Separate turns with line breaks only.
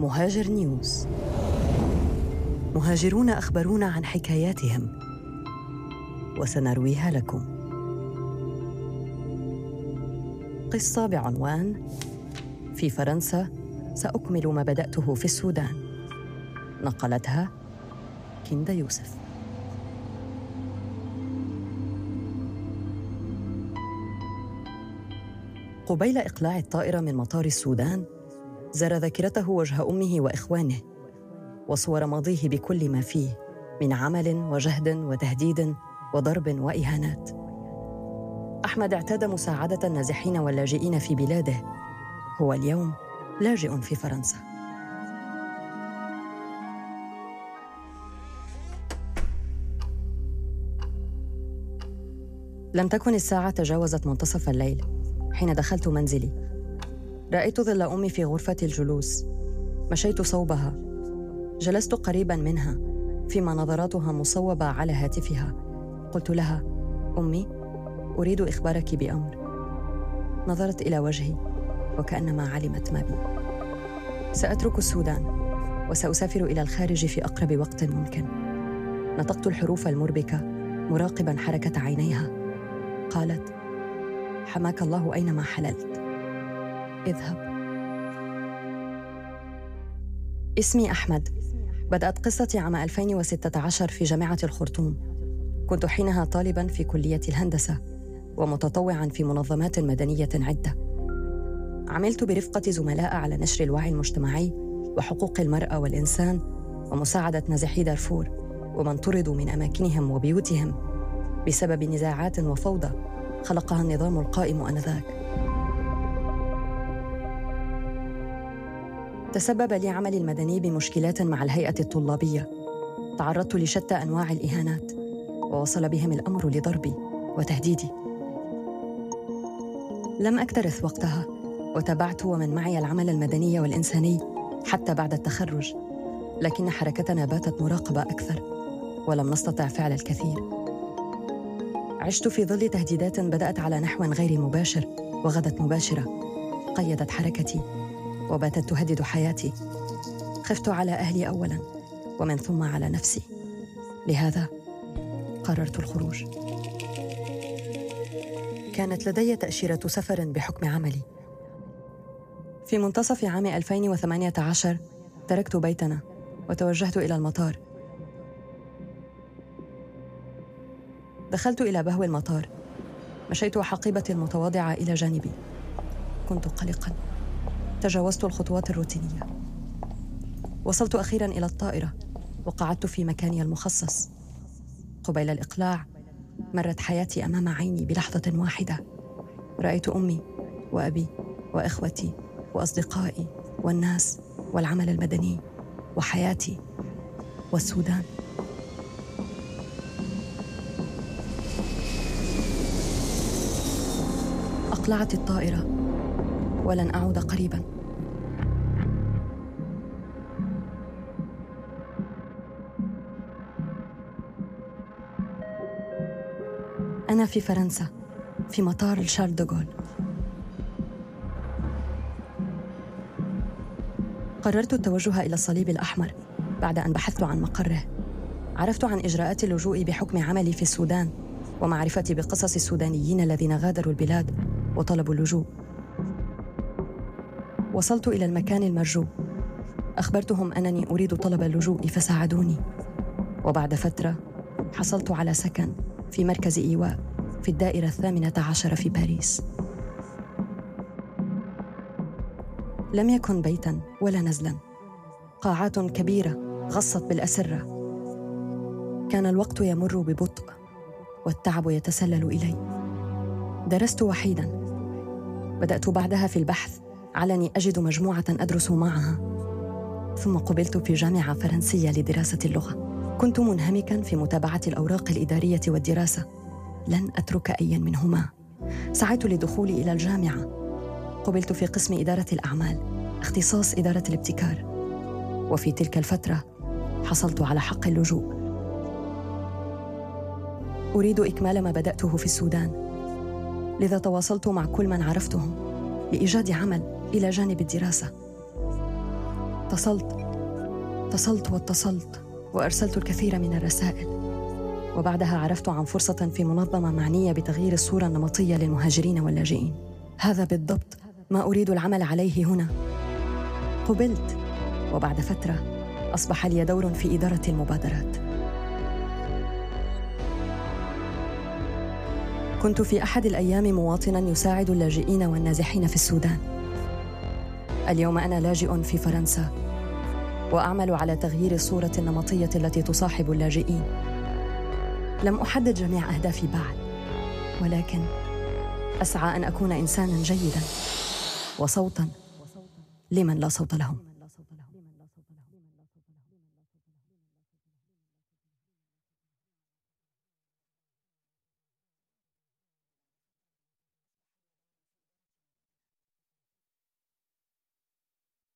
مهاجر نيوز. مهاجرون أخبرونا عن حكاياتهم. وسنرويها لكم. قصة بعنوان في فرنسا سأكمل ما بدأته في السودان. نقلتها كندا يوسف. قبيل إقلاع الطائرة من مطار السودان زار ذاكرته وجه أمه وإخوانه وصور ماضيه بكل ما فيه من عمل وجهد وتهديد وضرب وإهانات. أحمد اعتاد مساعدة النازحين واللاجئين في بلاده. هو اليوم لاجئ في فرنسا. لم تكن الساعة تجاوزت منتصف الليل حين دخلت منزلي. رأيت ظل أمي في غرفة الجلوس. مشيت صوبها. جلست قريبا منها فيما نظراتها مصوبة على هاتفها. قلت لها أمي أريد إخبارك بأمر. نظرت إلى وجهي وكأنما علمت ما بي. سأترك السودان وسأسافر إلى الخارج في أقرب وقت ممكن. نطقت الحروف المربكة مراقبا حركة عينيها. قالت حماك الله أينما حللت. اذهب. اسمي أحمد. بدأت قصتي عام 2016 في جامعة الخرطوم. كنت حينها طالبا في كلية الهندسة ومتطوعا في منظمات مدنية عدة. عملت برفقة زملاء على نشر الوعي المجتمعي وحقوق المرأة والإنسان ومساعدة نازحي دارفور ومن طردوا من أماكنهم وبيوتهم بسبب نزاعات وفوضى خلقها النظام القائم آنذاك. تسبب لي عملي المدني بمشكلات مع الهيئة الطلابية. تعرضت لشتى أنواع الإهانات ووصل بهم الأمر لضربي وتهديدي لم أكترث وقتها وتابعت ومن معي العمل المدني والإنساني حتى بعد التخرج. لكن حركتنا باتت مراقبة أكثر ولم نستطع فعل الكثير. عشت في ظل تهديدات بدأت على نحو غير مباشر وغدت مباشرة قيدت حركتي. وباتت تهدد حياتي. خفت على أهلي أولا ومن ثم على نفسي. لهذا قررت الخروج. كانت لدي تأشيرة سفر بحكم عملي. في منتصف عام 2018 تركت بيتنا وتوجهت إلى المطار. دخلت إلى بهو المطار. مشيت حقيبتي المتواضعة إلى جانبي. كنت قلقا. تجاوزت الخطوات الروتينية. وصلت أخيرا إلى الطائرة وقعدت في مكاني المخصص. قبيل الإقلاع مرت حياتي أمام عيني بلحظة واحدة. رأيت أمي وأبي وإخوتي وأصدقائي والناس والعمل المدني وحياتي والسودان. أقلعت الطائرة ولن أعود قريبا. أنا في فرنسا في مطار شارل دوغول قررت التوجه إلى الصليب الأحمر بعد أن بحثت عن مقره. عرفت عن إجراءات اللجوء بحكم عملي في السودان ومعرفتي بقصص السودانيين الذين غادروا البلاد وطلبوا اللجوء. وصلت إلى المكان المرجو. أخبرتهم أنني أريد طلب اللجوء فساعدوني. وبعد فترة حصلت على سكن في مركز إيواء في الدائرة الثامنة عشر في باريس. لم يكن بيتا ولا نزلا. قاعات كبيرة غصت بالأسرة. كان الوقت يمر ببطء والتعب يتسلل إلي. درست وحيدا. بدأت بعدها في البحث علني أجد مجموعة أدرس معها. ثم قبلت في جامعة فرنسية لدراسة اللغة. كنت منهمكا في متابعة الأوراق الإدارية والدراسة. لن أترك أيا منهما. سعيت لدخولي إلى الجامعة. قبلت في قسم إدارة الأعمال اختصاص إدارة الابتكار. وفي تلك الفترة حصلت على حق اللجوء. أريد إكمال ما بدأته في السودان. لذا تواصلت مع كل من عرفتهم لإيجاد عمل. إلى جانب الدراسة. اتصلت. اتصلت واتصلت وأرسلت الكثير من الرسائل. وبعدها عرفت عن فرصة في منظمة معنية بتغيير الصورة النمطية للمهاجرين واللاجئين. هذا بالضبط ما أريد العمل عليه هنا. قبلت وبعد فترة أصبح لي دور في إدارة المبادرات. كنت في أحد الأيام مواطنا يساعد اللاجئين والنازحين في السودان. اليوم أنا لاجئ في فرنسا وأعمل على تغيير الصورة النمطية التي تصاحب اللاجئين. لم أحدد جميع أهدافي بعد ولكن أسعى أن أكون إنسانا جيدا وصوتا لمن لا صوت لهم.